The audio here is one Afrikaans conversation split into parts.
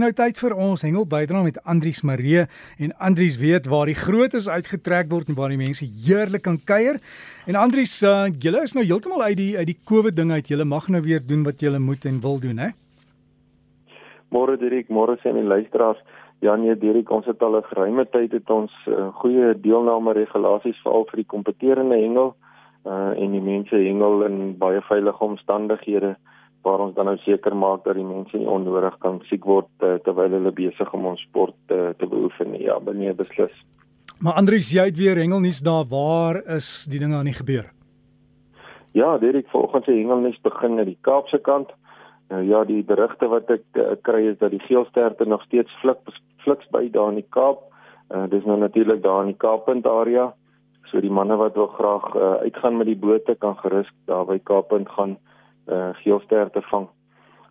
nou tyd vir ons hengel bydra met Andrius Maree en Andrius weet waar die grootes uitgetrek word en waar die mense heerlik kan kuier. En Andrius, uh, julle is nou heeltemal uit die uit die COVID ding uit. Julle mag nou weer doen wat julle moet en wil doen, hè? Môre Dirk, môre sien die luisteraars. Ja nee, Dirk, ons het al 'n geruime tyd het ons uh, goeie deelname regulasies veral vir die kompeterende hengel uh en die mense hengel in baie veilige omstandighede waar ons dan nou seker maak dat die mense nie onnodig kan siek word uh, terwyl hulle besig om ons sport uh, te beoefen nie. Ja, benee beslis. Maar Andries, jy het weer hengelnuus daar. Waar is die dinge aan die gebeur? Ja, Derek, volgens die hengelnuus begin aan die Kaapse kant. Nou ja, die berigte wat ek uh, kry is dat die geelsterte nog steeds flik fliks by daar in die Kaap. Uh, dis nou natuurlik daar in die Kaappunt area. So die manne wat wil graag uh, uitgaan met die bote kan gerus daar by Kaappunt gaan uh geelster te vang.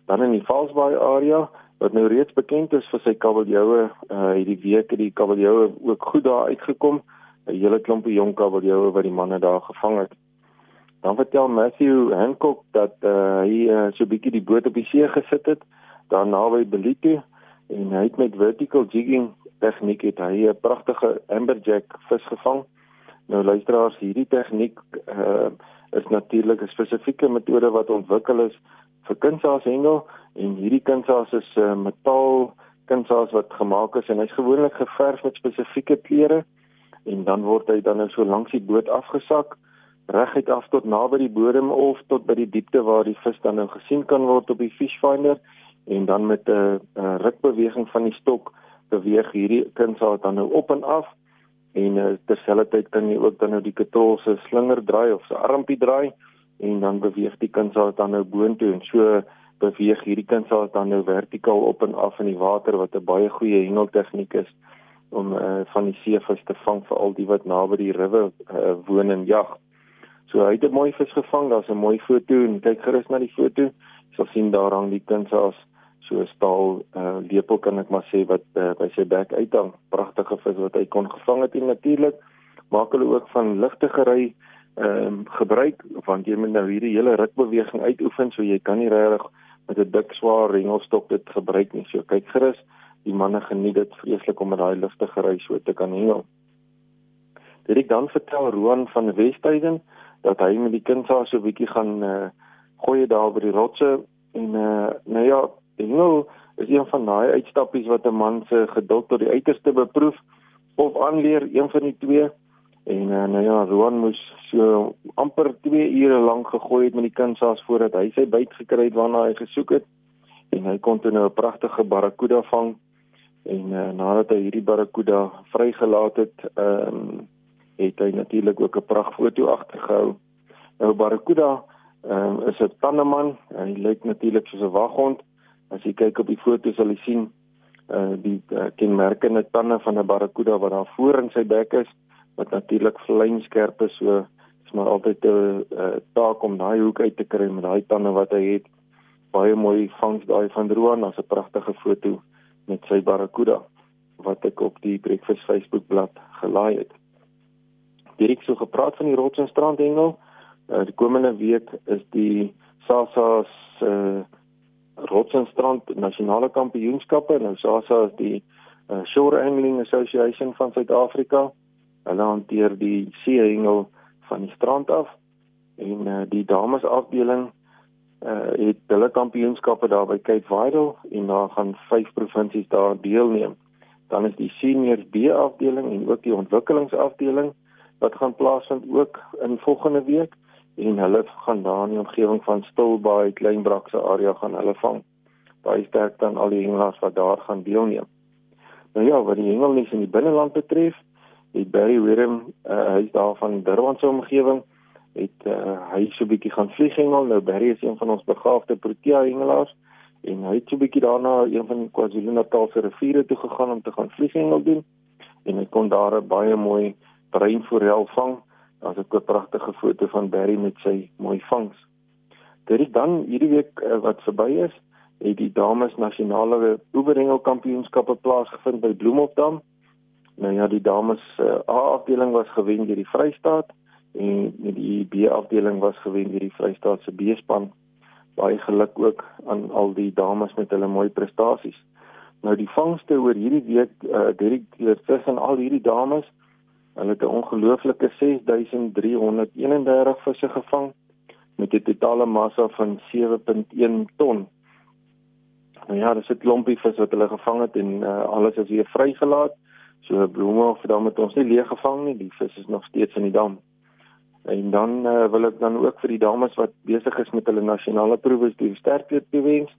Dan in die Valsbaai area wat nou reeds bekend is vir sy kabeljoue, uh hierdie week het die kabeljoue ook goed daar uitgekom. 'n Hele klompie jong kabeljoue wat die manne daar gevang het. Dan vertel Matthew Hancock dat uh hy uh, so 'n bietjie die boot op die see gesit het daar naby Belito en hy het met vertical jigging tegniek het hy 'n pragtige amberjack vis gevang. Nou luisteraars, hierdie tegniek uh is natuurlik 'n spesifieke metode wat ontwikkel is vir kunsaas hengel en hierdie kunsaas is 'n uh, metaal kunsaas wat gemaak is en hy's gewoonlik geverf met spesifieke kleure en dan word hy dan nou so langs die boot afgesak reguit af tot naby die bodem of tot by die diepte waar die vis dan nou gesien kan word op die fish finder en dan met 'n rukbeweging van die stok beweeg hierdie kunsaas dan nou op en af en uh, terselfdertyd kan jy ook dan nou die katrol se slinger draai of se armpie draai en dan beweeg die kunsaas dan nou boontoe en so beweeg hierdie kunsaas dan nou vertikaal op en af in die water wat 'n baie goeie hengeltegniek is om uh, van die seevis te vang vir al die wat naby die rivier uh, woon en jag. So hy het 'n mooi vis gevang, daar's 'n mooi foto en kyk gerus na die foto. Jy sal sien daar hang die kunsaas so staal uh, lepel kan ek maar sê wat uh, by sy bek uithang. Pragtige vis wat hy kon gevang het en natuurlik maak hulle ook van ligtegery ehm um, gebruik want jy moet nou hierdie hele rukbeweging uitoefen so jy kan nie regtig met 'n dik swaar rengelstok dit gebruik nie. So kyk gerus, die manne geniet dit vreeslik om met daai ligtegery so te kan hengel. Dit ek dan vertel Roan van Westhuizen dat hy met die kinders so 'n bietjie gaan uh, gooi daar by die rotse en uh, nou ja, hengel is een van daai uitstappies wat 'n man se geduld tot die uiterste beproef of aanleer, een van die twee. En uh, nou ja, Roan moes so amper 2 ure lank gegooi het met die kindsaas voordat hy sy byt gekry het waarna hy gesoek het. En hy kon toe nou 'n pragtige barracuda vang. En uh, nadat hy hierdie barracuda vrygelaat het, ehm um, het hy natuurlik ook 'n pragtfoto agtergehou. Nou barracuda ehm um, is 'n tandeman. Hy lyk natuurlik soos 'n waghond. As jy kyk op die foto sal jy sien uh die uh, kenmerkende tande van 'n barracuda wat daar voor in sy bek is wat natuurlik vlijmskerp is so is maar altyd 'n uh, taak om daai hoek uit te kry met daai tande wat hy het baie mooi vangs daai van Roan as 'n pragtige foto met sy barracuda wat ek op die Breakfast Facebook bladsy gelaai het. Direk so gepraat van die rots en strandhengel. Uh, die komende week is die SASA se uh, Rots en Strand Nasionale Kampioenskappe. Nou SASA is die uh, Shore Angling Association van Suid-Afrika. Hulle hanteer die seehengel van die strand af en uh, die dames afdeling uh, het hulle kampioenskappe daar by Cape Vidal en daar gaan 5 provinsies daar deelneem. Dan is die seniors B afdeling en ook die ontwikkelingsafdeling wat gaan plaasvind ook in volgende week en hulle gaan daar in die omgewing van Stilbaai, Kleinbrakse area gaan hulle vang. Baie sterk dan al die hengelaars wat daar gaan deelneem. Nou ja, wat die hengelnies in die binneland betref, het Barry Willem, uh, hy is daar van Durban se omgewing, het uh, hy so 'n bietjie gaan vlieghengel. Nou Barry is een van ons begaafde Protea hengelaars en hy het so 'n bietjie daarna een van KwaZulu-Natal se riviere toe gegaan om te gaan vlieghengel doen en hy kon daar 'n baie mooi breinforel vang Daar's 'n pragtige foto van Barry met sy mooi vangs. Dit dan hierdie week uh, wat verby is, het die dames nasionale oeverhengel kampioenskappe plaasgevind by Bloemopdam. Nou ja, die dames uh, A afdeling was gewen deur die Vrystaat en die B afdeling was gewen deur die Vrystaat se B-span. Baie geluk ook aan al die dames met hulle mooi prestasies. Nou die vangste oor hierdie week uh direk tussen al hierdie dames, hulle het 'n ongelooflike 6331 visse gevang met 'n totale massa van 7.1 ton. Nou ja, dis 'n klompie vis wat hulle gevang het en uh, alles is weer vrygelaat. So blomme of dan met ons nie leeg gevang nie, die vis is nog steeds in die dam. En dan uh, wil ek dan ook vir die dames wat besig is met hulle nasionale proewe, die sterkte toewens.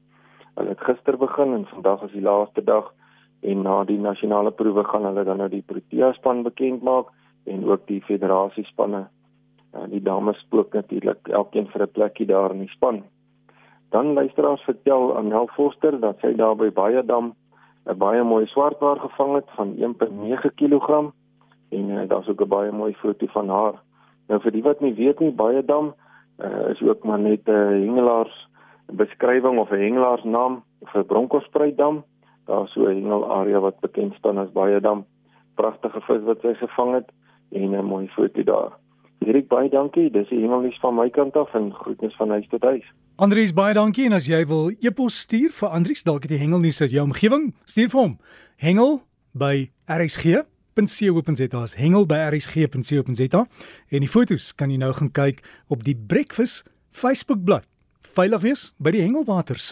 Hulle het gister begin en vandag is die laaste dag en na die nasionale proewe gaan hulle dan nou die Protea span bekend maak en ook die federasie spanne. Uh, die dames spook natuurlik elkeen vir 'n plekkie daar in die span. Dan luisteraars vertel aan Nel Foster dat sy daar by Bayadam 'n baie mooi swartwaar gevang het van 1.9 kg en uh, daar's ook 'n baie mooi foto van haar. Nou vir die wat nie weet nie, Bayadam uh, is ook maar net 'n uh, hengelaars beskrywing of 'n hengelaarsnaam vir Bronkhorstspruitdam. Daar's so 'n hengelarea wat bekend staan as Bayadam. Pragtige vis wat sy gevang het en 'n mooi foto daar. Erik baie dankie. Dis die hemelnuus van my kant af en groetnis van huis tot huis. Andries baie dankie en as jy wil e-pos stuur vir Andries dalk het die hengelnuus uit jou omgewing, stuur vir hom. Hengel by rsg.co.za. Hengel by rsg.co.za en die fotos kan jy nou gaan kyk op die Breakfast Facebook bladsy. Veilig wees by die hengelwaters.